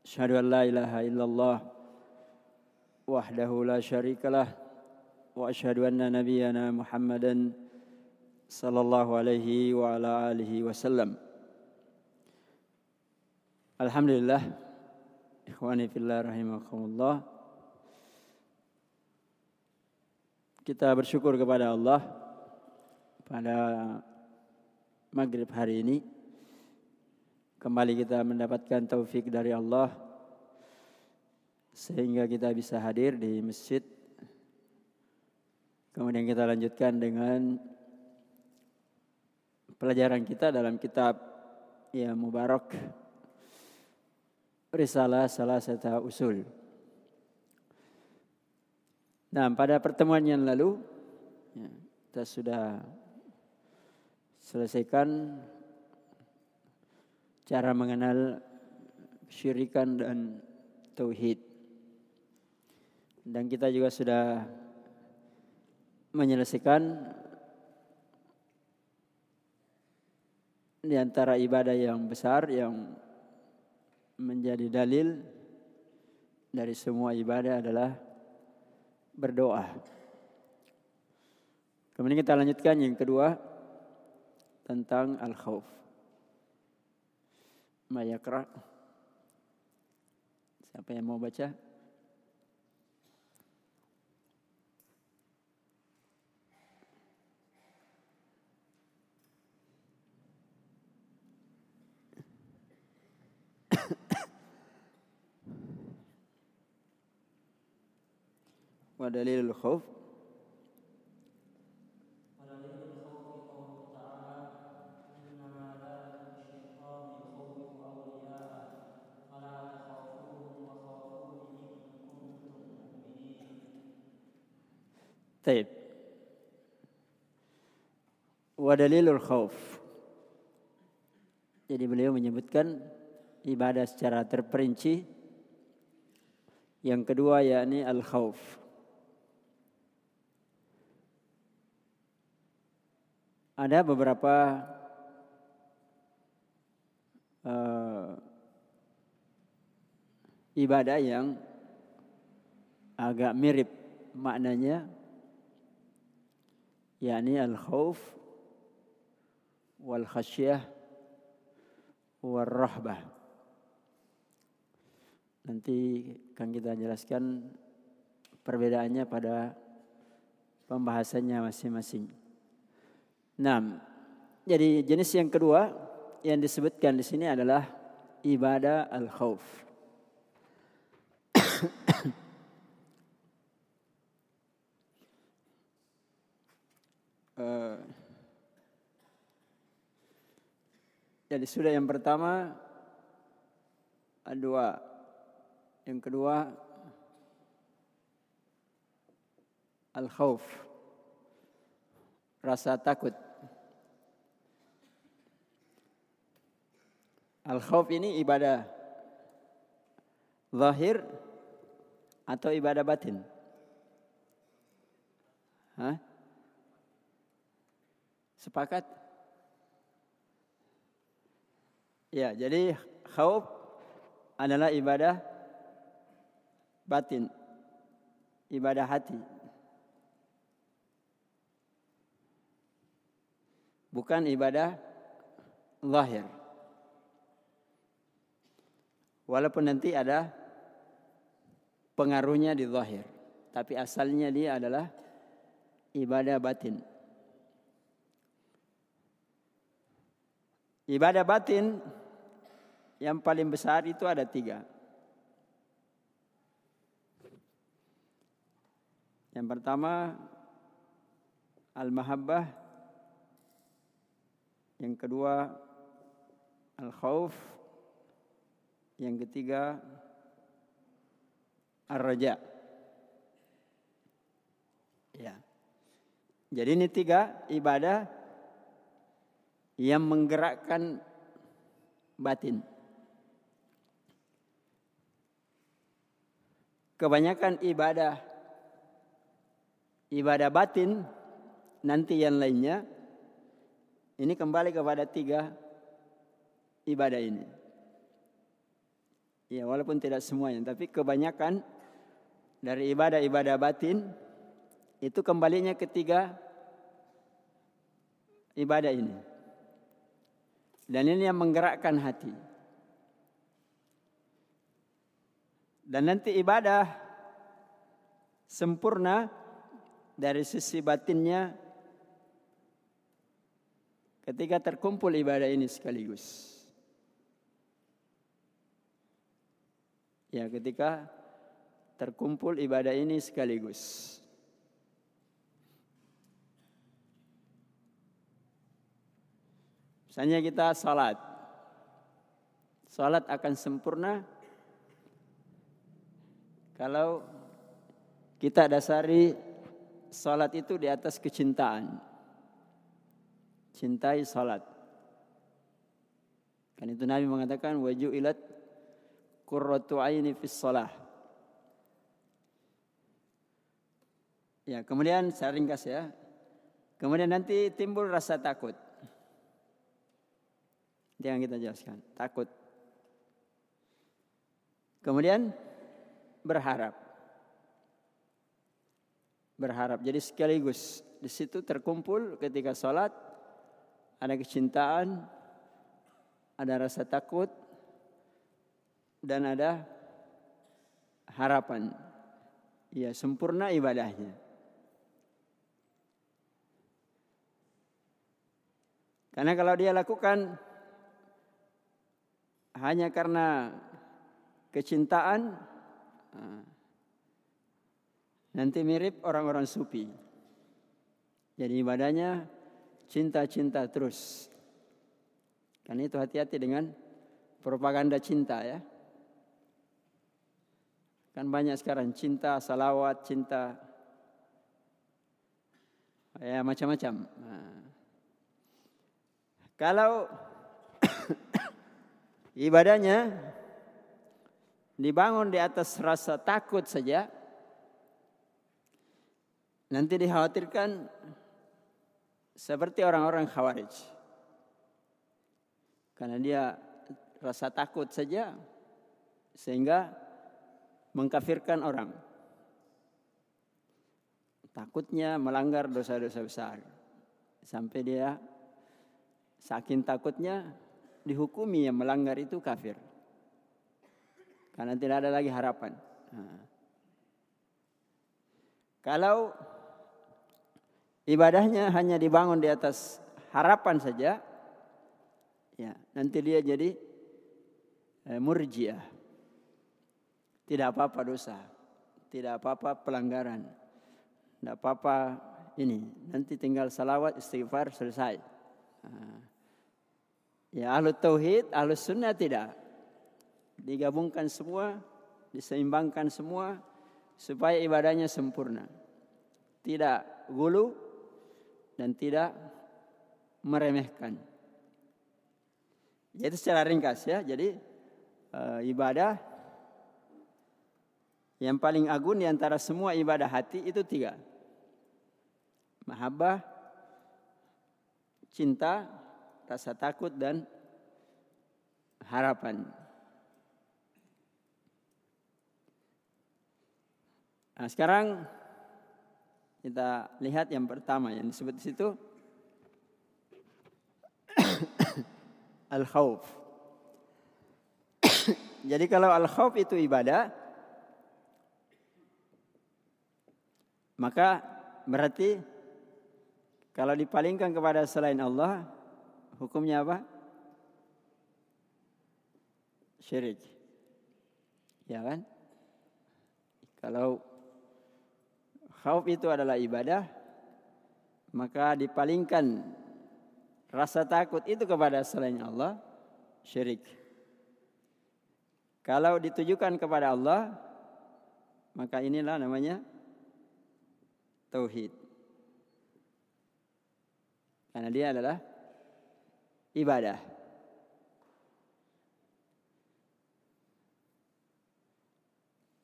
Asyhadu wahdahu la syarikalah wa asyhadu Muhammadan sallallahu alaihi wa ala alihi wasallam. Alhamdulillah ikhwani fillah rahimakumullah kita bersyukur kepada Allah pada maghrib hari ini kembali kita mendapatkan taufik dari Allah sehingga kita bisa hadir di masjid. Kemudian kita lanjutkan dengan pelajaran kita dalam kitab ya Mubarak Risalah Salah Satu Usul. Nah, pada pertemuan yang lalu ya, kita sudah selesaikan cara mengenal syirikan dan tauhid. Dan kita juga sudah menyelesaikan di antara ibadah yang besar yang menjadi dalil dari semua ibadah adalah berdoa. Kemudian kita lanjutkan yang kedua tentang al-khauf. Mayakra. Siapa yang mau baca? ودليل الخوف طيب ودليل الخوف jadi beliau menyebutkan ibadah secara terperinci yang kedua yakni al-khauf ada beberapa uh, ibadah yang agak mirip maknanya yakni al-khauf wal khasyah wal rahbah nanti akan kita jelaskan perbedaannya pada pembahasannya masing-masing. Nah, jadi jenis yang kedua yang disebutkan di sini adalah ibadah al-khauf. Jadi sudah yang pertama dua, yang kedua al-khauf, rasa takut. Al-khauf ini ibadah zahir atau ibadah batin? Hah? Sepakat? Ya, jadi khauf adalah ibadah batin. Ibadah hati. Bukan ibadah zahir. Walaupun nanti ada pengaruhnya di zahir. Tapi asalnya dia adalah ibadah batin. Ibadah batin yang paling besar itu ada tiga. Yang pertama al-mahabbah. Yang kedua al-khauf. Yang ketiga ar-raja. Ya. Jadi ini tiga ibadah yang menggerakkan batin. Kebanyakan ibadah ibadah batin nanti yang lainnya ini kembali kepada tiga ibadah ini. Ya, walaupun tidak semuanya, tapi kebanyakan dari ibadah-ibadah batin itu kembalinya ketiga ibadah ini. Dan ini yang menggerakkan hati. Dan nanti ibadah sempurna dari sisi batinnya ketika terkumpul ibadah ini sekaligus. Ya, ketika terkumpul ibadah ini sekaligus. Misalnya kita salat. Salat akan sempurna kalau kita dasari salat itu di atas kecintaan. Cintai salat. Kan itu Nabi mengatakan wajulat qurratu aini fis shalah. Ya, kemudian saya ringkas ya. Kemudian nanti timbul rasa takut. Jangan kita jelaskan, takut. Kemudian berharap. Berharap. Jadi sekaligus di situ terkumpul ketika sholat ada kecintaan, ada rasa takut, dan ada harapan. Ya, sempurna ibadahnya. Karena kalau dia lakukan hanya karena kecintaan, nanti mirip orang-orang sufi. Jadi ibadahnya cinta-cinta terus. Karena itu hati-hati dengan propaganda cinta ya. Kan banyak sekarang cinta, salawat, cinta. Ya macam-macam. Nah. Kalau ibadahnya dibangun di atas rasa takut saja, nanti dikhawatirkan seperti orang-orang khawarij. Karena dia rasa takut saja sehingga mengkafirkan orang. Takutnya melanggar dosa-dosa besar. Sampai dia saking takutnya dihukumi yang melanggar itu kafir. Karena tidak ada lagi harapan. Kalau ibadahnya hanya dibangun di atas harapan saja, ya nanti dia jadi eh, murjiah. Tidak apa-apa dosa. Tidak apa-apa pelanggaran. Tidak apa-apa ini. Nanti tinggal salawat, istighfar, selesai. Ya ahlu tauhid, ahlu sunnah tidak. Digabungkan semua, diseimbangkan semua supaya ibadahnya sempurna. Tidak gulu dan tidak meremehkan. Jadi secara ringkas ya. Jadi e, ibadah yang paling agung di antara semua ibadah hati itu tiga. Mahabbah, cinta, rasa takut dan harapan. Nah, sekarang kita lihat yang pertama yang disebut di situ al-khauf. Jadi kalau al-khauf itu ibadah, Maka berarti kalau dipalingkan kepada selain Allah, hukumnya apa? Syirik. Ya kan? Kalau khauf itu adalah ibadah, maka dipalingkan rasa takut itu kepada selain Allah, syirik. Kalau ditujukan kepada Allah, Maka inilah namanya tauhid. Karena dia adalah ibadah.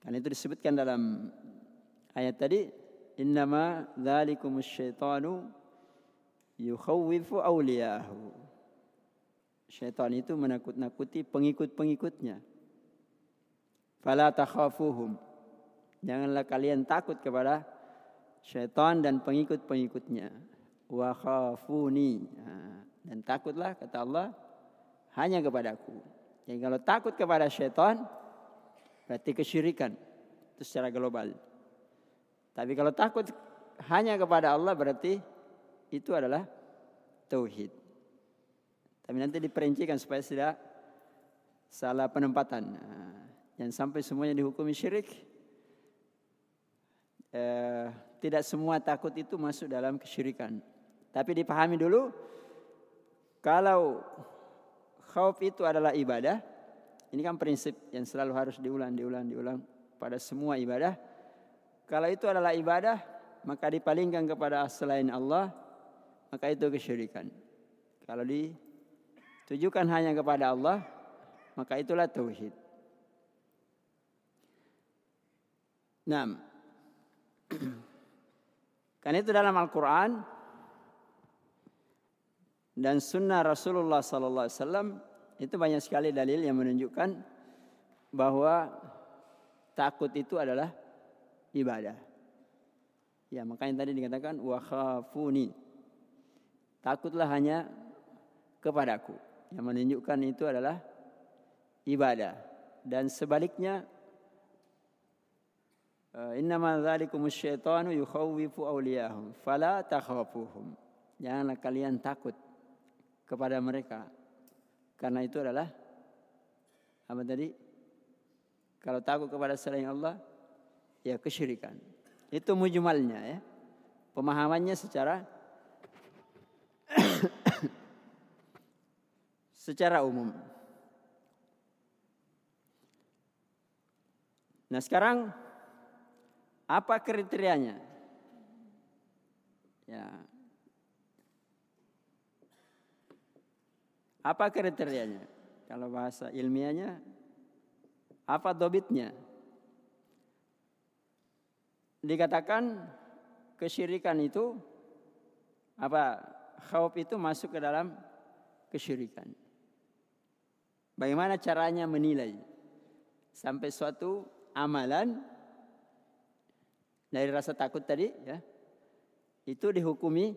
Karena itu disebutkan dalam ayat tadi, innama dzalikumus syaitanu yukhawwifu awliyahu. Syaitan itu menakut-nakuti pengikut-pengikutnya. Fala takhafuhum. Janganlah kalian takut kepada syaitan dan pengikut-pengikutnya. Wa khafuni. Dan takutlah kata Allah hanya kepadaku. Jadi kalau takut kepada syaitan berarti kesyirikan. Itu secara global. Tapi kalau takut hanya kepada Allah berarti itu adalah tauhid. Tapi nanti diperincikan supaya tidak salah penempatan. Yang sampai semuanya dihukumi syirik. Eh, tidak semua takut itu masuk dalam kesyirikan. Tapi dipahami dulu, kalau khauf itu adalah ibadah, ini kan prinsip yang selalu harus diulang, diulang, diulang pada semua ibadah. Kalau itu adalah ibadah, maka dipalingkan kepada selain Allah, maka itu kesyirikan. Kalau ditujukan hanya kepada Allah, maka itulah tauhid. Nah, karena itu dalam Al-Quran dan Sunnah Rasulullah Sallallahu Alaihi Wasallam itu banyak sekali dalil yang menunjukkan bahwa takut itu adalah ibadah. Ya makanya tadi dikatakan wa khafuni. Takutlah hanya kepadaku. Yang menunjukkan itu adalah ibadah. Dan sebaliknya Eh, innama dzalikumus syaitanu yukhawwifu awliyahum fala takhafuhum. Janganlah kalian takut kepada mereka. Karena itu adalah apa tadi? Kalau takut kepada selain Allah ya kesyirikan. Itu mujmalnya ya. Pemahamannya secara secara umum. Nah sekarang apa kriterianya? Ya. Apa kriterianya? Kalau bahasa ilmiahnya, apa dobitnya? Dikatakan kesyirikan itu apa khauf itu masuk ke dalam kesyirikan. Bagaimana caranya menilai sampai suatu amalan dari rasa takut tadi ya itu dihukumi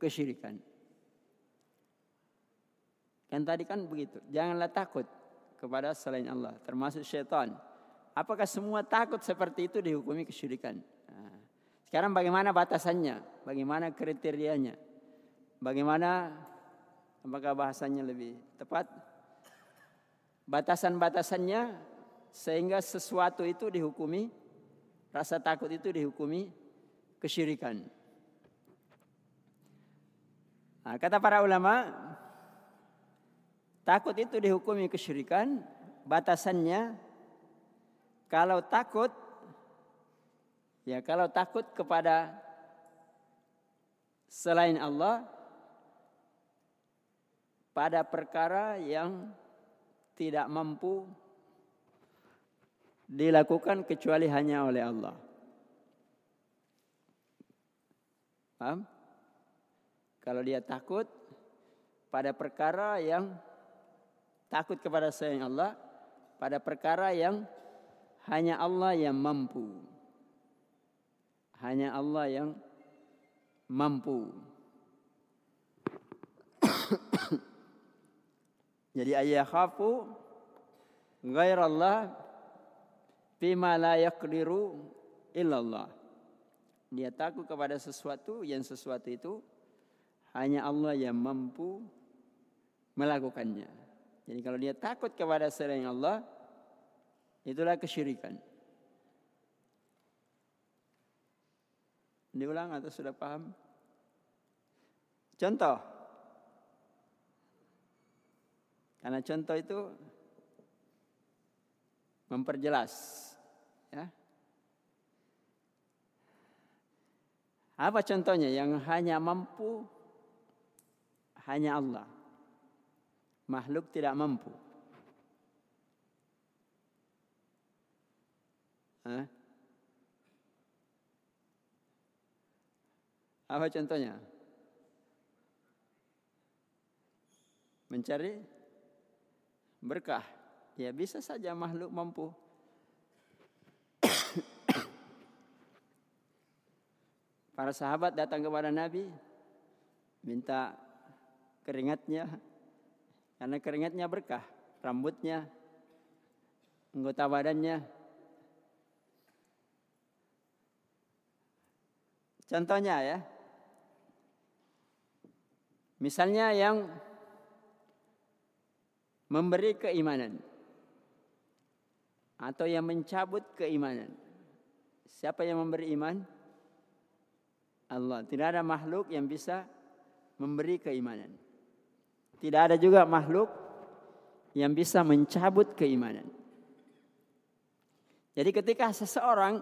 kesyirikan. Kan tadi kan begitu. Janganlah takut kepada selain Allah, termasuk syaitan. Apakah semua takut seperti itu dihukumi kesyirikan? Nah, sekarang bagaimana batasannya? Bagaimana kriterianya? Bagaimana apakah bahasanya lebih tepat? Batasan-batasannya sehingga sesuatu itu dihukumi Rasa takut itu dihukumi kesyirikan. Nah, kata para ulama, takut itu dihukumi kesyirikan, batasannya kalau takut ya kalau takut kepada selain Allah pada perkara yang tidak mampu dilakukan kecuali hanya oleh Allah. Paham? Kalau dia takut pada perkara yang takut kepada sayang Allah, pada perkara yang hanya Allah yang mampu. Hanya Allah yang mampu. Jadi ayah khafu Allah Fima la yaqdiru illallah. Dia takut kepada sesuatu yang sesuatu itu hanya Allah yang mampu melakukannya. Jadi kalau dia takut kepada selain Allah, Itulah kesyirikan. Diulang atau sudah paham? Contoh. Karena contoh itu memperjelas. Ya. Apa contohnya yang hanya mampu hanya Allah. Makhluk tidak mampu. Hah? Apa contohnya? Mencari berkah. Ya bisa saja makhluk mampu. Para sahabat datang kepada Nabi minta keringatnya karena keringatnya berkah, rambutnya, anggota badannya. Contohnya ya, Misalnya yang memberi keimanan atau yang mencabut keimanan. Siapa yang memberi iman? Allah. Tidak ada makhluk yang bisa memberi keimanan. Tidak ada juga makhluk yang bisa mencabut keimanan. Jadi ketika seseorang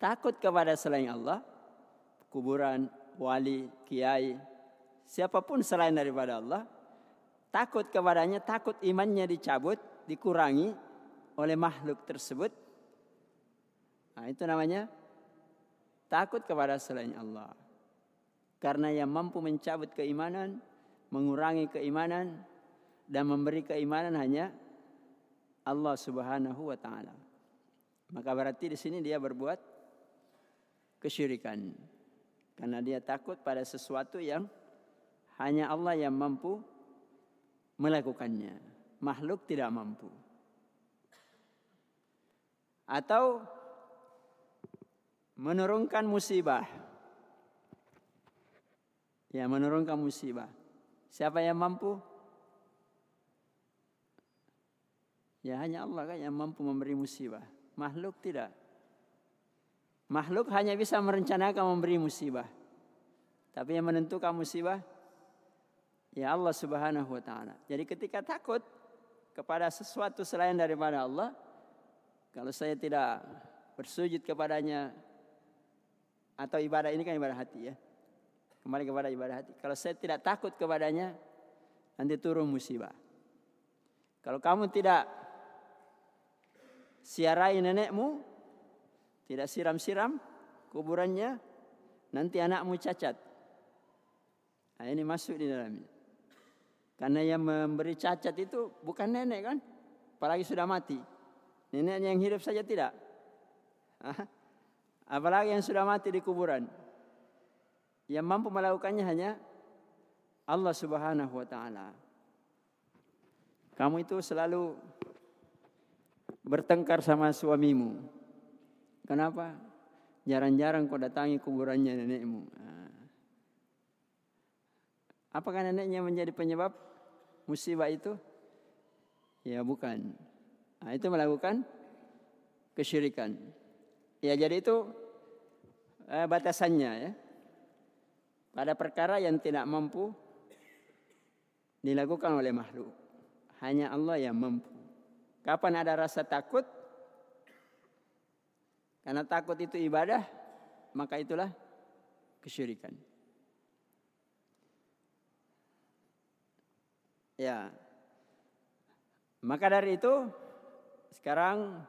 takut kepada selain Allah, kuburan, wali, kiai, siapa pun selain daripada Allah, takut kepadanya, takut imannya dicabut, dikurangi oleh makhluk tersebut. Nah, itu namanya takut kepada selain Allah. Karena yang mampu mencabut keimanan, mengurangi keimanan, dan memberi keimanan hanya Allah Subhanahu wa taala. Maka berarti di sini dia berbuat kesyirikan. Karena dia takut pada sesuatu yang hanya Allah yang mampu melakukannya. Makhluk tidak mampu. Atau menurunkan musibah. Ya, menurunkan musibah. Siapa yang mampu? Ya hanya Allah kan yang mampu memberi musibah. Makhluk tidak. Makhluk hanya bisa merencanakan memberi musibah. Tapi yang menentukan musibah Ya Allah Subhanahu wa taala. Jadi ketika takut kepada sesuatu selain daripada Allah, kalau saya tidak bersujud kepadanya atau ibadah ini kan ibadah hati ya. Kembali kepada ibadah hati. Kalau saya tidak takut kepadanya, nanti turun musibah. Kalau kamu tidak siarai nenekmu, tidak siram-siram kuburannya, nanti anakmu cacat. Nah, ini masuk di dalamnya. Karena yang memberi cacat itu bukan nenek kan? Apalagi sudah mati. Nenek yang hidup saja tidak. Apalagi yang sudah mati di kuburan. Yang mampu melakukannya hanya Allah Subhanahu wa taala. Kamu itu selalu bertengkar sama suamimu. Kenapa? Jarang-jarang kau datangi kuburannya nenekmu. Apakah neneknya menjadi penyebab musibah itu? Ya bukan. Nah, itu melakukan kesyirikan. Ya jadi itu eh, batasannya ya. Pada perkara yang tidak mampu dilakukan oleh makhluk. Hanya Allah yang mampu. Kapan ada rasa takut? Karena takut itu ibadah, maka itulah kesyirikan. Ya. Maka dari itu sekarang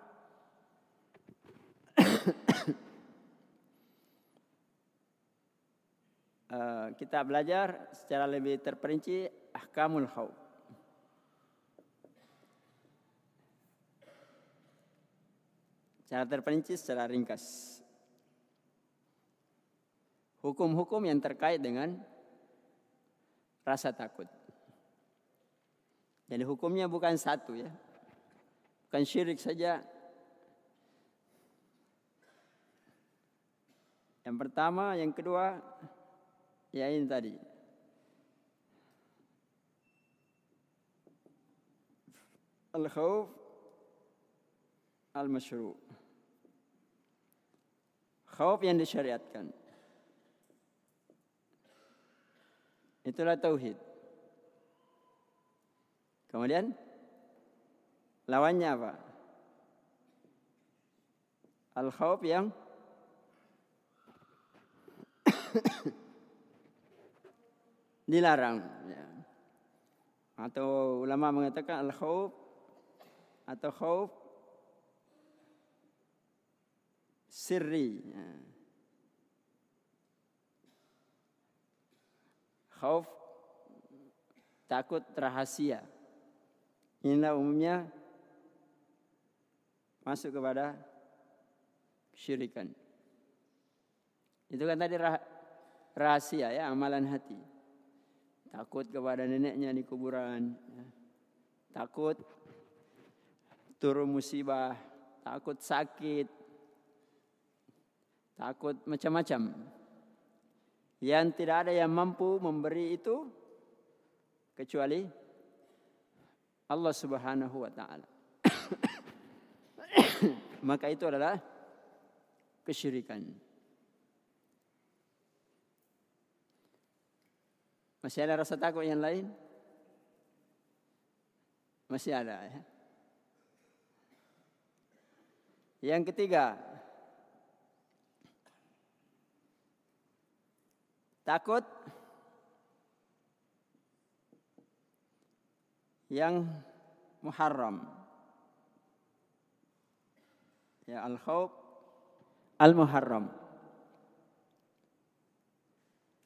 uh, kita belajar secara lebih terperinci ahkamul khauf. Secara terperinci secara ringkas. Hukum-hukum yang terkait dengan rasa takut. Jadi hukumnya bukan satu ya. Bukan syirik saja. Yang pertama, yang kedua, ya ini tadi. Al-khawf al-masyru. Khawf yang disyariatkan. Itulah tauhid. Kemudian lawannya apa? Al khawf yang dilarang. Ya. Atau ulama mengatakan al khawf atau khawf sirri. Khauf takut rahasia. Inilah umumnya masuk kepada syirikan. Itu kan tadi rahasia ya amalan hati. Takut kepada neneknya di kuburan. Ya. Takut turun musibah. Takut sakit. Takut macam-macam. Yang tidak ada yang mampu memberi itu kecuali Allah Subhanahu wa taala. Maka itu adalah kesyirikan. Masih ada rasa takut yang lain? Masih ada ya. Yang ketiga, Takut yang muharram. Ya al-khauf al-muharram.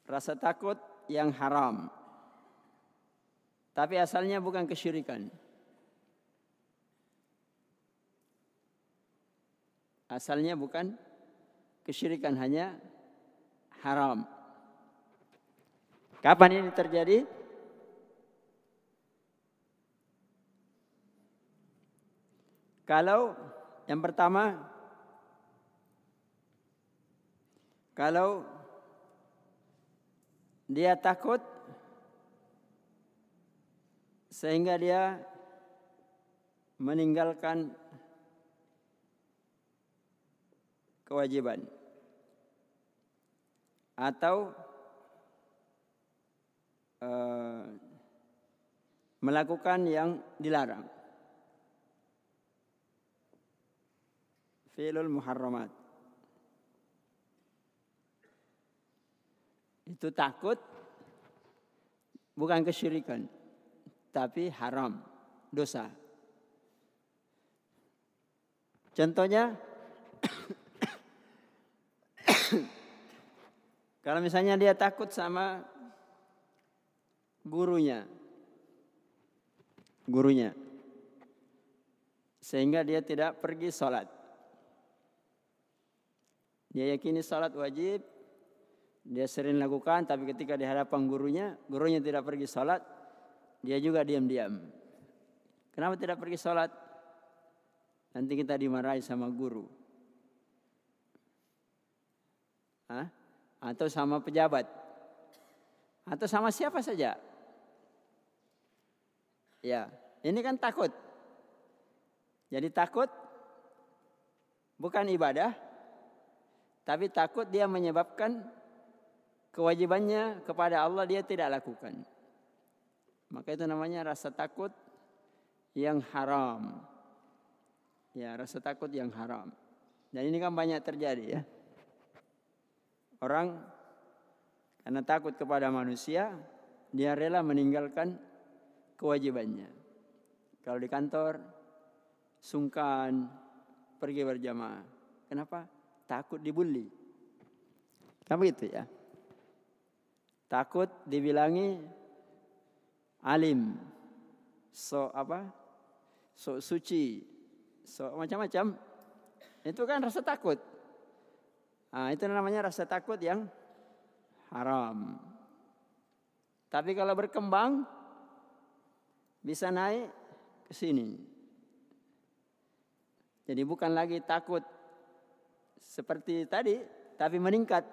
Rasa takut yang haram. Tapi asalnya bukan kesyirikan. Asalnya bukan kesyirikan hanya haram. Kapan ini terjadi? Kalau yang pertama kalau dia takut sehingga dia meninggalkan kewajiban atau Eh, melakukan yang dilarang. Fi'lul muharramat. Itu takut bukan kesyirikan, tapi haram, dosa. Contohnya kalau misalnya dia takut sama gurunya. Gurunya. Sehingga dia tidak pergi sholat. Dia yakini sholat wajib. Dia sering lakukan tapi ketika di hadapan gurunya. Gurunya tidak pergi sholat. Dia juga diam-diam. Kenapa tidak pergi sholat? Nanti kita dimarahi sama guru. Hah? Atau sama pejabat. Atau sama siapa saja. Ya, ini kan takut. Jadi takut bukan ibadah, tapi takut dia menyebabkan kewajibannya kepada Allah dia tidak lakukan. Maka itu namanya rasa takut yang haram. Ya, rasa takut yang haram. Dan ini kan banyak terjadi ya. Orang karena takut kepada manusia, dia rela meninggalkan kewajibannya. Kalau di kantor, sungkan pergi berjamaah. Kenapa? Takut dibully. Kan begitu ya. Takut dibilangi alim. So apa? So suci. So macam-macam. Itu kan rasa takut. Nah, itu namanya rasa takut yang haram. Tapi kalau berkembang bisa naik ke sini. Jadi bukan lagi takut seperti tadi, tapi meningkat.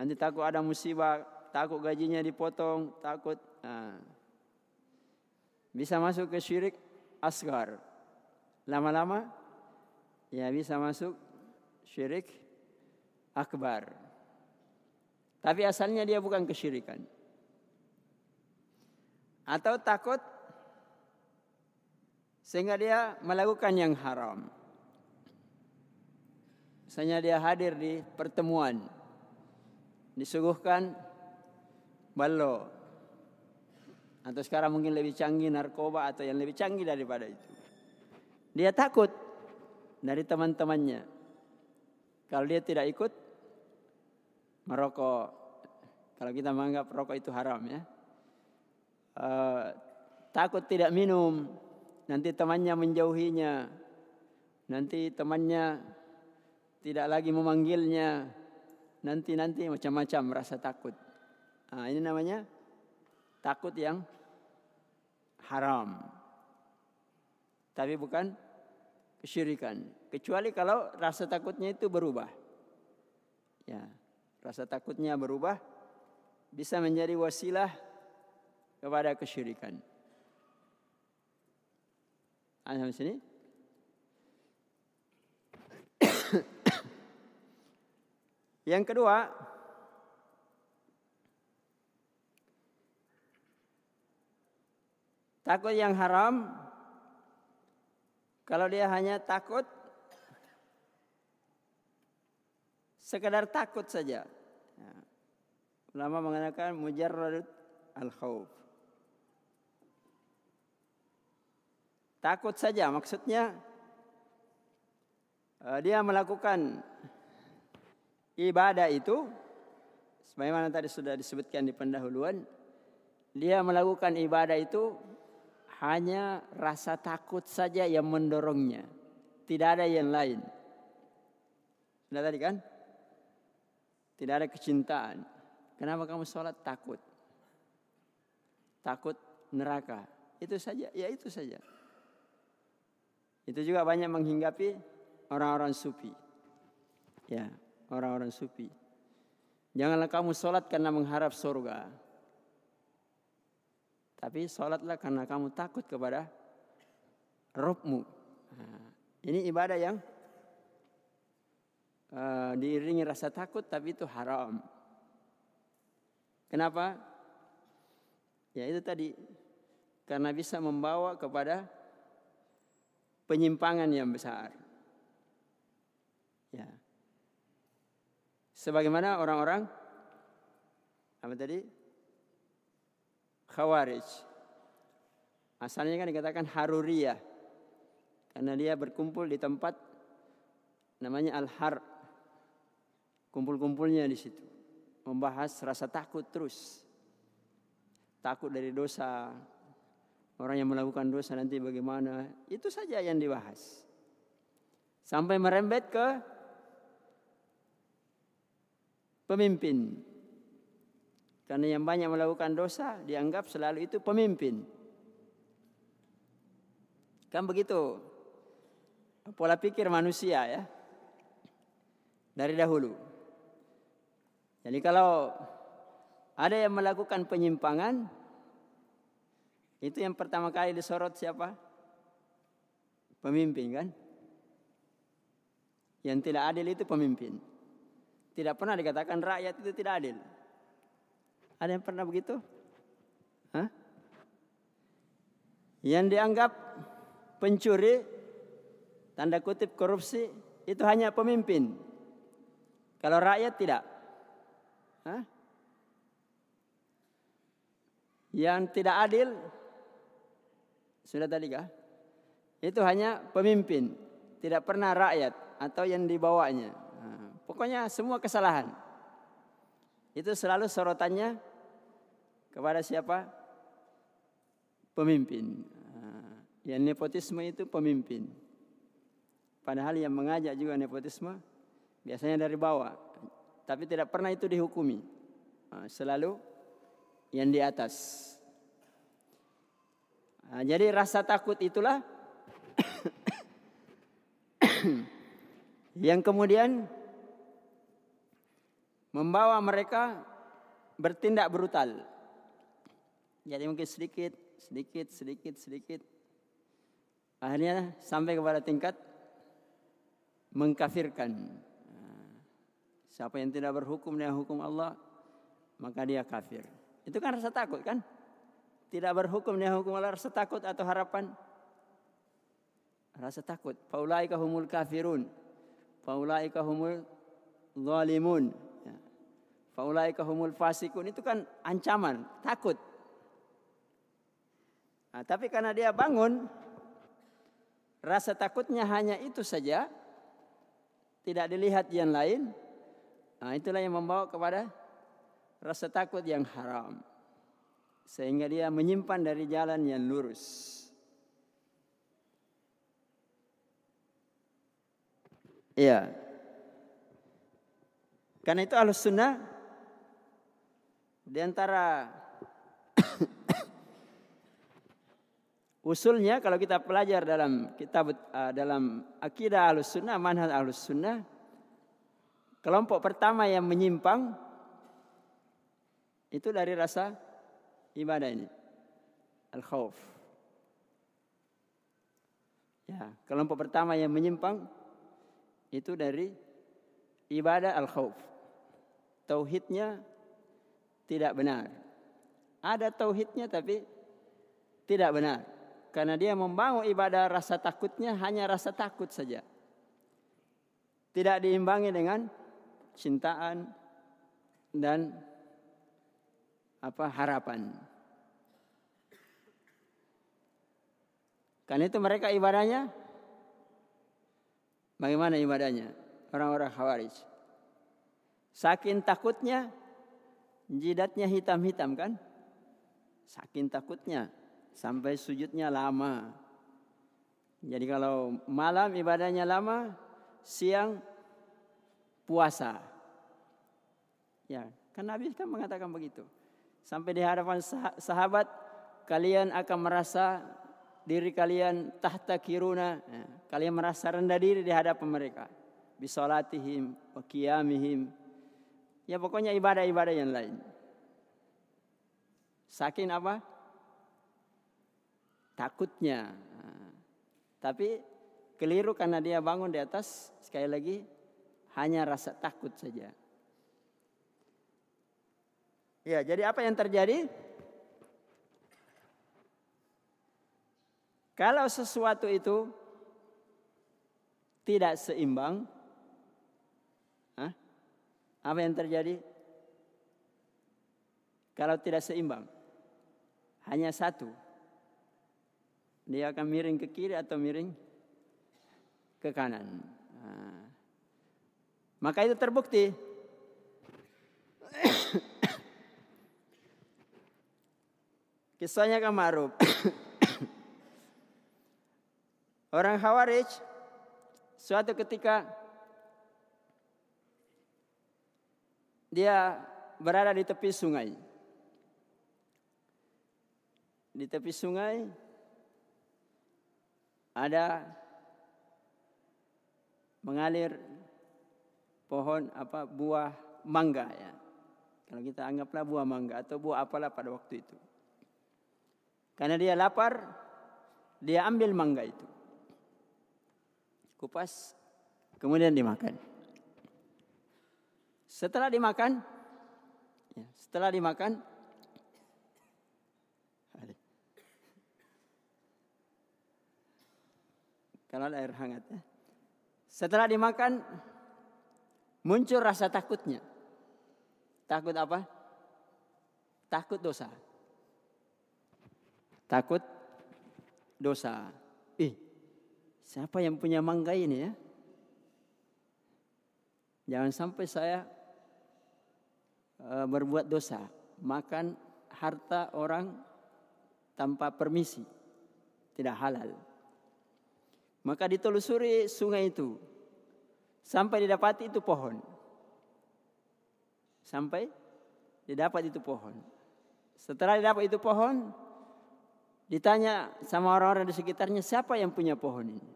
Nanti takut ada musibah, takut gajinya dipotong, takut. Nah. Bisa masuk ke syirik asgar. Lama-lama ya bisa masuk syirik akbar. Tapi asalnya dia bukan kesyirikan atau takut sehingga dia melakukan yang haram. Misalnya dia hadir di pertemuan disuguhkan ballo atau sekarang mungkin lebih canggih narkoba atau yang lebih canggih daripada itu. Dia takut dari teman-temannya. Kalau dia tidak ikut merokok, kalau kita menganggap rokok itu haram ya, uh, takut tidak minum, nanti temannya menjauhinya, nanti temannya tidak lagi memanggilnya, nanti nanti macam-macam merasa takut. Nah, ini namanya takut yang haram. Tapi bukan kesyirikan. Kecuali kalau rasa takutnya itu berubah. Ya, rasa takutnya berubah bisa menjadi wasilah kepada kesyirikan. Di sini? Yang kedua, takut yang haram kalau dia hanya takut sekedar takut saja. Ya. Ulama mengatakan mujarrad al-khauf. Takut saja maksudnya eh, dia melakukan ibadah itu sebagaimana tadi sudah disebutkan di pendahuluan dia melakukan ibadah itu hanya rasa takut saja yang mendorongnya. Tidak ada yang lain. Sudah tadi kan? Tidak ada kecintaan. Kenapa kamu sholat? Takut. Takut neraka. Itu saja. Ya itu saja itu juga banyak menghinggapi orang-orang sufi ya orang-orang sufi. Janganlah kamu sholat karena mengharap surga. Tapi sholatlah karena kamu takut kepada Robmu. Nah, ini ibadah yang uh, diiringi rasa takut tapi itu haram. Kenapa? Ya itu tadi karena bisa membawa kepada penyimpangan yang besar. Ya. Sebagaimana orang-orang apa tadi? Khawarij. Asalnya kan dikatakan Haruriyah. Karena dia berkumpul di tempat namanya Al-Har. Kumpul-kumpulnya di situ. Membahas rasa takut terus. Takut dari dosa. Orang yang melakukan dosa nanti bagaimana. Itu saja yang dibahas. Sampai merembet ke pemimpin. Karena yang banyak melakukan dosa dianggap selalu itu pemimpin. Kan begitu pola pikir manusia ya. Dari dahulu. Jadi kalau ada yang melakukan penyimpangan itu yang pertama kali disorot siapa? Pemimpin kan? Yang tidak adil itu pemimpin. Tidak pernah dikatakan rakyat itu tidak adil. Ada yang pernah begitu? Hah? Yang dianggap pencuri, tanda kutip korupsi, itu hanya pemimpin. Kalau rakyat tidak. Hah? Yang tidak adil, sudah tadi kah? Itu hanya pemimpin, tidak pernah rakyat atau yang dibawanya. Pokoknya semua kesalahan. Itu selalu sorotannya kepada siapa? Pemimpin. Ah, yang nepotisme itu pemimpin. Padahal yang mengajak juga nepotisme biasanya dari bawah. Tapi tidak pernah itu dihukumi. Ah, selalu yang di atas. Nah, jadi rasa takut itulah yang kemudian membawa mereka bertindak brutal. Jadi mungkin sedikit, sedikit, sedikit, sedikit. Akhirnya sampai kepada tingkat mengkafirkan. Siapa yang tidak berhukum dengan hukum Allah, maka dia kafir. Itu kan rasa takut kan? Tidak berhukum dengan hukum Allah, rasa takut atau harapan? Rasa takut. Faulaika humul kafirun. Faulaika humul zalimun. Faulaika humul fasikun itu kan ancaman, takut. Nah, tapi karena dia bangun, rasa takutnya hanya itu saja, tidak dilihat yang lain. Nah, itulah yang membawa kepada rasa takut yang haram. Sehingga dia menyimpan dari jalan yang lurus. Iya. Karena itu alus sunnah di antara usulnya kalau kita pelajar dalam kitab uh, dalam akidah alus sunnah manhaj alus sunnah kelompok pertama yang menyimpang itu dari rasa ibadah ini al khawf ya kelompok pertama yang menyimpang itu dari ibadah al khawf tauhidnya tidak benar. Ada tauhidnya tapi tidak benar. Karena dia membangun ibadah rasa takutnya hanya rasa takut saja. Tidak diimbangi dengan cintaan dan apa harapan. Karena itu mereka ibadahnya bagaimana ibadahnya? Orang-orang Khawarij. Saking takutnya jidatnya hitam-hitam kan? Saking takutnya sampai sujudnya lama. Jadi kalau malam ibadahnya lama, siang puasa. Ya, kan Nabi kan mengatakan begitu. Sampai di hadapan sahabat kalian akan merasa diri kalian tahta kiruna. Ya, kalian merasa rendah diri di hadapan mereka. Bisolatihim, wa qiyamihim, Ya pokoknya ibadah-ibadah yang lain. Saking apa? Takutnya. tapi keliru karena dia bangun di atas sekali lagi hanya rasa takut saja. Ya, jadi apa yang terjadi? Kalau sesuatu itu tidak seimbang, apa yang terjadi? Kalau tidak seimbang, hanya satu. Dia akan miring ke kiri atau miring ke kanan. Nah. Maka itu terbukti. Kisahnya kan maruf. Orang Khawarij suatu ketika dia berada di tepi sungai. Di tepi sungai ada mengalir pohon apa buah mangga ya. Kalau kita anggaplah buah mangga atau buah apalah pada waktu itu. Karena dia lapar, dia ambil mangga itu. Kupas, kemudian dimakan. Setelah dimakan, ya, setelah dimakan, kalau air hangat ya. Setelah dimakan, muncul rasa takutnya. Takut apa? Takut dosa. Takut dosa. Ih, siapa yang punya mangga ini ya? Jangan sampai saya Eh, berbuat dosa, makan harta orang tanpa permisi, tidak halal. Maka ditelusuri sungai itu sampai didapati itu pohon. Sampai didapat itu pohon. Setelah didapat itu pohon, ditanya sama orang-orang di sekitarnya siapa yang punya pohon ini.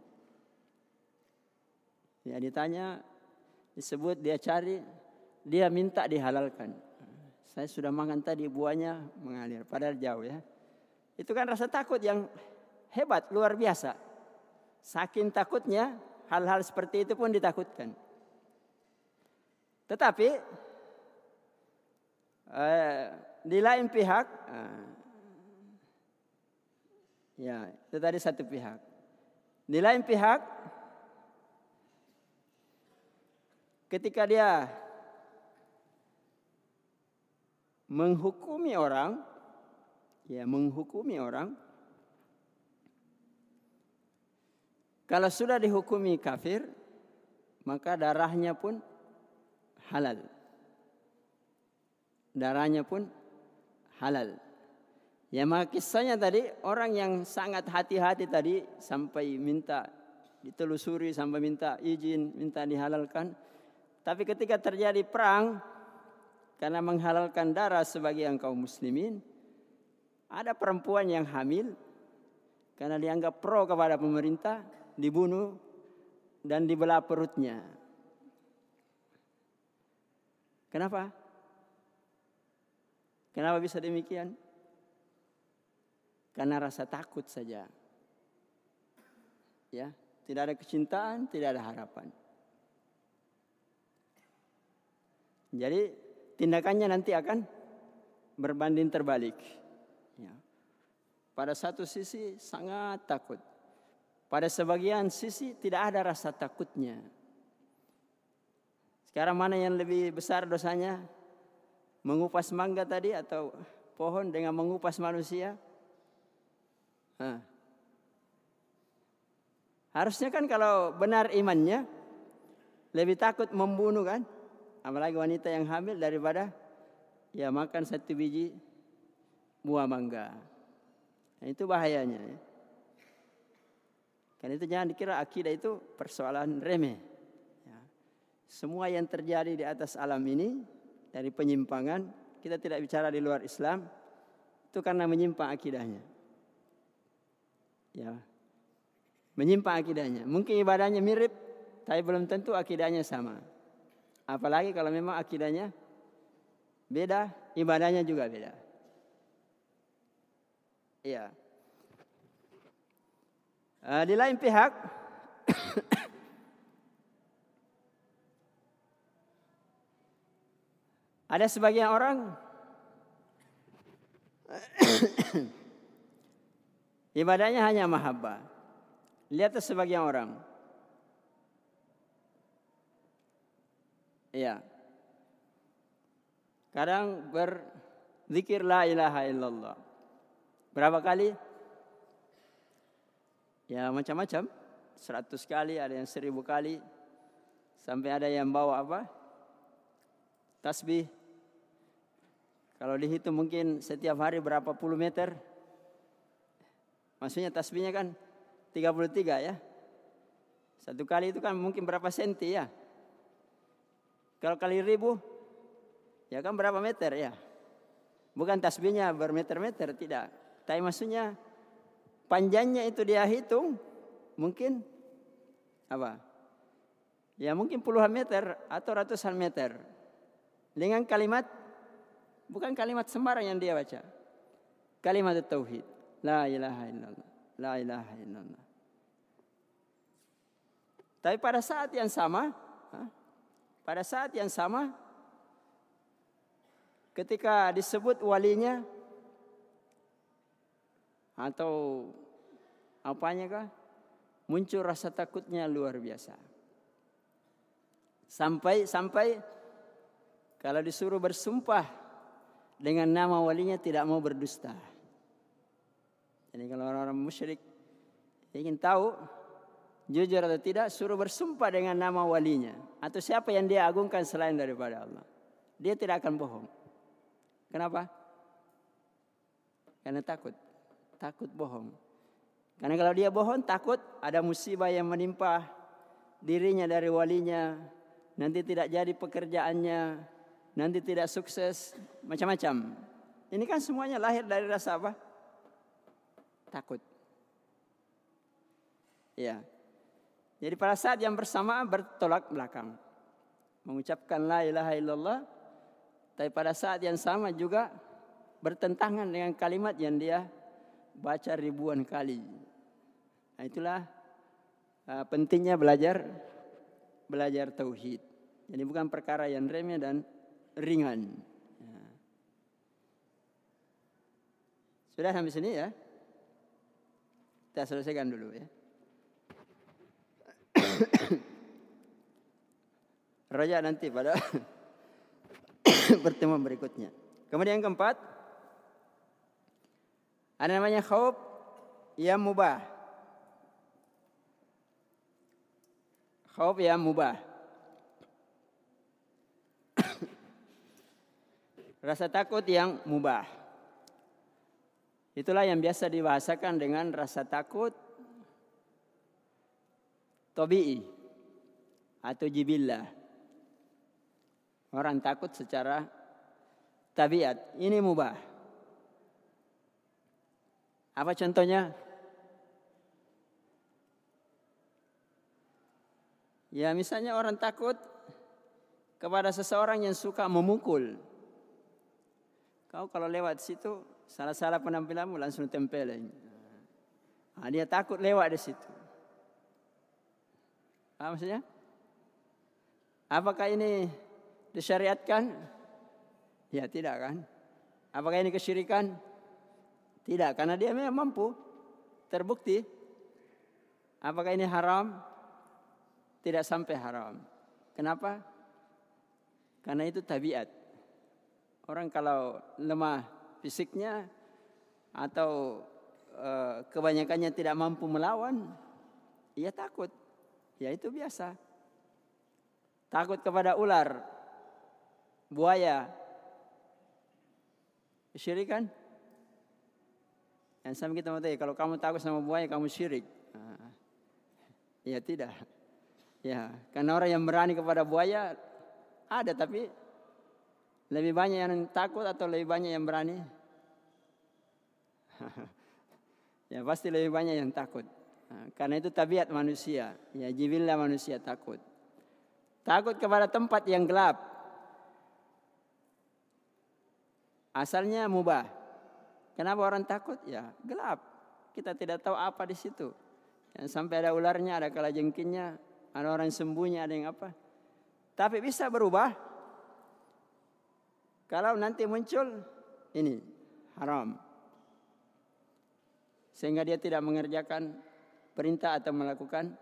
Ya ditanya, disebut dia cari, dia minta dihalalkan. Saya sudah makan tadi buahnya mengalir, padahal jauh ya. Itu kan rasa takut yang hebat, luar biasa. Saking takutnya, hal-hal seperti itu pun ditakutkan. Tetapi eh, di lain pihak, eh, ya itu tadi satu pihak. Di lain pihak, ketika dia menghukumi orang ya menghukumi orang kalau sudah dihukumi kafir maka darahnya pun halal darahnya pun halal ya maka kisahnya tadi orang yang sangat hati-hati tadi sampai minta ditelusuri sampai minta izin minta dihalalkan tapi ketika terjadi perang karena menghalalkan darah sebagian kaum muslimin ada perempuan yang hamil karena dianggap pro kepada pemerintah, dibunuh dan dibelah perutnya. Kenapa? Kenapa bisa demikian? Karena rasa takut saja. Ya, tidak ada kecintaan, tidak ada harapan. Jadi tindakannya nanti akan berbanding terbalik. Pada satu sisi sangat takut. Pada sebagian sisi tidak ada rasa takutnya. Sekarang mana yang lebih besar dosanya? Mengupas mangga tadi atau pohon dengan mengupas manusia? Harusnya kan kalau benar imannya lebih takut membunuh kan? Apalagi wanita yang hamil daripada ya makan satu biji buah mangga. Nah, itu bahayanya. Ya. Karena itu jangan dikira akidah itu persoalan remeh. Ya. Semua yang terjadi di atas alam ini dari penyimpangan, kita tidak bicara di luar Islam, itu karena menyimpang akidahnya. Ya. Menyimpang akidahnya. Mungkin ibadahnya mirip, tapi belum tentu akidahnya sama. Apalagi kalau memang akidahnya beda, ibadahnya juga beda. Uh, di lain pihak ada sebagian orang ibadahnya hanya mahabbah. Lihat sebagian orang. Iya. Kadang berzikir la ilaha illallah. Berapa kali? Ya macam-macam. Seratus kali, ada yang seribu kali. Sampai ada yang bawa apa? Tasbih. Kalau dihitung mungkin setiap hari berapa puluh meter. Maksudnya tasbihnya kan 33 ya. Satu kali itu kan mungkin berapa senti ya. Kalau kali ribu, ya kan berapa meter ya. Bukan tasbihnya bermeter-meter, tidak. Tapi maksudnya panjangnya itu dia hitung mungkin apa? Ya mungkin puluhan meter atau ratusan meter. Dengan kalimat bukan kalimat sembarang yang dia baca. Kalimat tauhid. La ilaha illallah. La ilaha illallah. Tapi pada saat yang sama, pada saat yang sama ketika disebut walinya atau apanya kah? Muncul rasa takutnya luar biasa. Sampai sampai kalau disuruh bersumpah dengan nama walinya tidak mau berdusta. Jadi kalau orang-orang musyrik ingin tahu jujur atau tidak, suruh bersumpah dengan nama walinya atau siapa yang dia agungkan selain daripada Allah. Dia tidak akan bohong. Kenapa? Karena takut takut bohong. Karena kalau dia bohong takut ada musibah yang menimpa dirinya dari walinya, nanti tidak jadi pekerjaannya, nanti tidak sukses, macam-macam. Ini kan semuanya lahir dari rasa apa? Takut. Ya. Jadi pada saat yang bersamaan bertolak belakang. Mengucapkan la ilaha illallah. Tapi pada saat yang sama juga bertentangan dengan kalimat yang dia baca ribuan kali. Nah, itulah uh, pentingnya belajar belajar tauhid. Jadi bukan perkara yang remeh dan ringan. Ya. Sudah sampai sini ya? Kita selesaikan dulu ya. Raja nanti pada pertemuan berikutnya. Kemudian yang keempat, ada namanya khauf yang mubah. Khauf yang mubah. rasa takut yang mubah. Itulah yang biasa dibahasakan dengan rasa takut tobi'i atau jibillah. Orang takut secara tabiat. Ini mubah. Apa contohnya? Ya misalnya orang takut kepada seseorang yang suka memukul. Kau kalau lewat situ salah-salah penampilanmu langsung tempelin. Nah, dia takut lewat di situ. Apa maksudnya? Apakah ini disyariatkan? Ya tidak kan? Apakah ini kesyirikan? Tidak, karena dia memang mampu. Terbukti. Apakah ini haram? Tidak sampai haram. Kenapa? Karena itu tabiat. Orang kalau lemah fisiknya atau e, kebanyakannya tidak mampu melawan, ia takut. Ya itu biasa. Takut kepada ular, buaya, Syirik kan? Yang sama kita mau kalau kamu takut sama buaya kamu syirik. Nah, ya tidak. Ya, karena orang yang berani kepada buaya ada tapi lebih banyak yang takut atau lebih banyak yang berani? ya pasti lebih banyak yang takut. Nah, karena itu tabiat manusia. Ya jibillah manusia takut. Takut kepada tempat yang gelap. Asalnya mubah. Kenapa orang takut? Ya gelap. Kita tidak tahu apa di situ. Yang sampai ada ularnya, ada kalajengkingnya, ada orang sembunyi, ada yang apa. Tapi bisa berubah. Kalau nanti muncul ini haram. Sehingga dia tidak mengerjakan perintah atau melakukan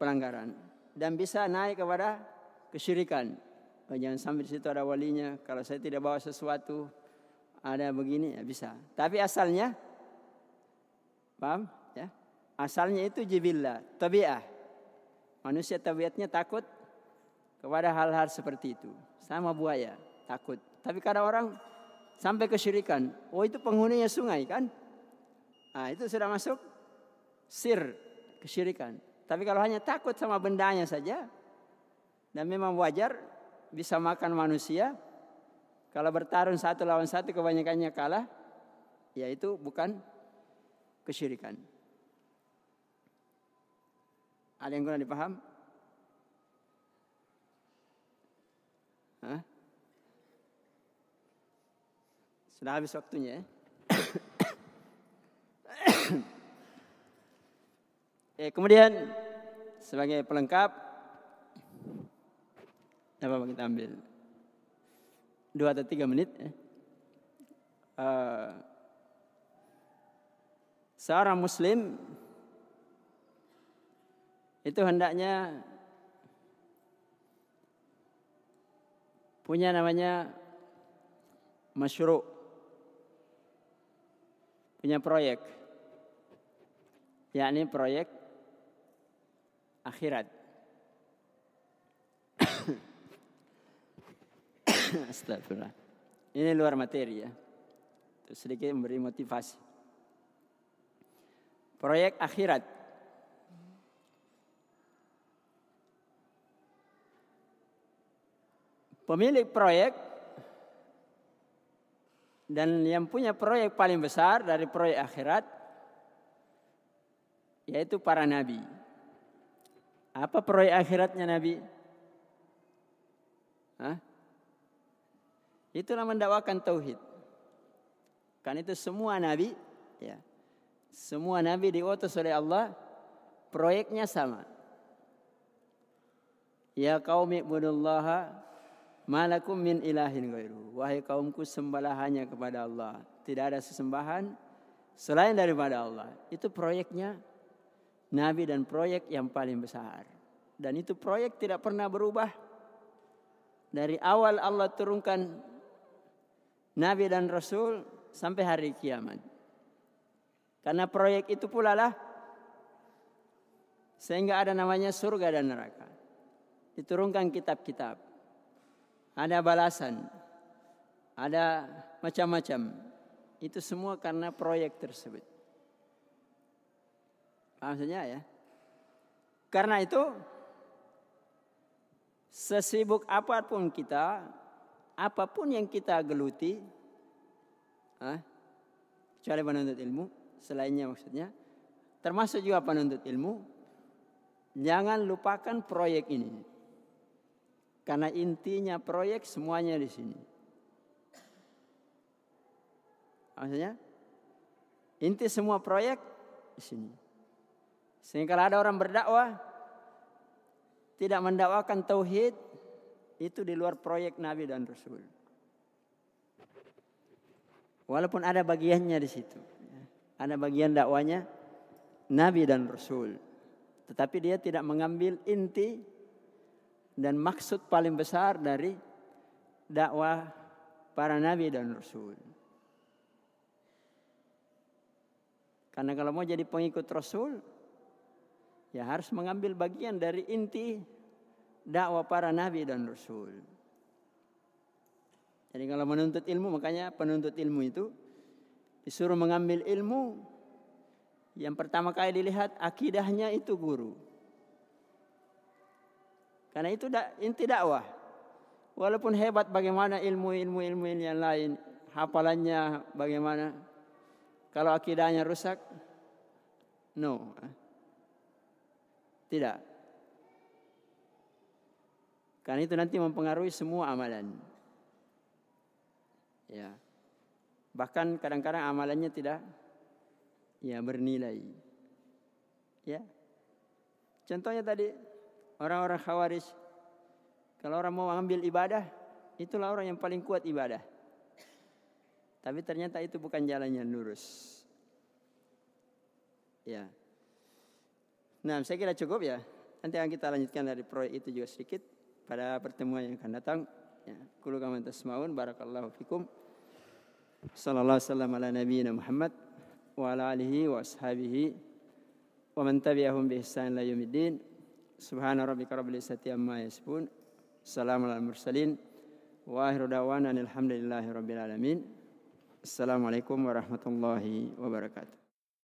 pelanggaran. Dan bisa naik kepada kesyirikan. Oh, jangan sampai di situ ada walinya. Kalau saya tidak bawa sesuatu, ada begini ya bisa. Tapi asalnya paham ya? Asalnya itu jibillah, tabiah. Manusia tabiatnya takut kepada hal-hal seperti itu. Sama buaya, takut. Tapi kadang orang sampai kesyirikan. Oh itu penghuninya sungai kan? Nah itu sudah masuk sir kesyirikan. Tapi kalau hanya takut sama bendanya saja dan memang wajar bisa makan manusia, kalau bertarung satu lawan satu kebanyakannya kalah, ya itu bukan kesyirikan. Ada yang kurang dipaham? Hah? Sudah habis waktunya ya. eh, kemudian sebagai pelengkap apa kita ambil? dua atau tiga menit. Uh, seorang muslim itu hendaknya punya namanya masyru punya proyek yakni proyek akhirat Astagfirullah. Ini luar materi ya. Terus sedikit memberi motivasi. Proyek akhirat. Pemilik proyek dan yang punya proyek paling besar dari proyek akhirat yaitu para nabi. Apa proyek akhiratnya nabi? Hah? Itulah mendakwakan tauhid. Kan itu semua nabi, ya. Semua nabi diutus oleh Allah, proyeknya sama. Ya kaum ibudullaha malakum min ilahin ghairu. Wahai kaumku sembahlah hanya kepada Allah. Tidak ada sesembahan selain daripada Allah. Itu proyeknya nabi dan proyek yang paling besar. Dan itu proyek tidak pernah berubah. Dari awal Allah turunkan nabi dan rasul sampai hari kiamat. Karena proyek itu pula lah sehingga ada namanya surga dan neraka. Diturunkan kitab-kitab. Ada balasan. Ada macam-macam. Itu semua karena proyek tersebut. Saja ya? Karena itu sesibuk apa pun kita, apa pun yang kita geluti, ah, kecuali penuntut ilmu, selainnya maksudnya, termasuk juga penuntut ilmu, jangan lupakan proyek ini. Karena intinya proyek semuanya di sini. Maksudnya, inti semua proyek di sini. Sehingga kalau ada orang berdakwah tidak mendakwakan tauhid itu di luar proyek Nabi dan Rasul. Walaupun ada bagiannya di situ. Ada bagian dakwanya Nabi dan Rasul. Tetapi dia tidak mengambil inti dan maksud paling besar dari dakwah para Nabi dan Rasul. Karena kalau mau jadi pengikut Rasul, ya harus mengambil bagian dari inti dakwah para nabi dan rasul. Jadi kalau menuntut ilmu makanya penuntut ilmu itu disuruh mengambil ilmu yang pertama kali dilihat akidahnya itu guru. Karena itu inti dakwah. Walaupun hebat bagaimana ilmu-ilmu ilmu yang lain, hafalannya bagaimana, kalau akidahnya rusak, no. Tidak. Karena itu nanti mempengaruhi semua amalan. Ya. Bahkan kadang-kadang amalannya tidak ya bernilai. Ya. Contohnya tadi orang-orang khawarij kalau orang mau ambil ibadah, itulah orang yang paling kuat ibadah. Tapi ternyata itu bukan jalan yang lurus. Ya. Nah, saya kira cukup ya. Nanti akan kita lanjutkan dari proyek itu juga sedikit pada pertemuan yang akan datang. Ya, kulu kama tasmaun barakallahu fikum. Sallallahu alaihi ala nabiyina Muhammad wa ala alihi wa ashabihi wa man tabi'ahum bi ihsan ila yaumiddin. Subhana rabbika rabbil izzati amma yasifun. Assalamu ala mursalin. Wa akhiru da'wana alhamdulillahi rabbil alamin. Assalamualaikum warahmatullahi wabarakatuh.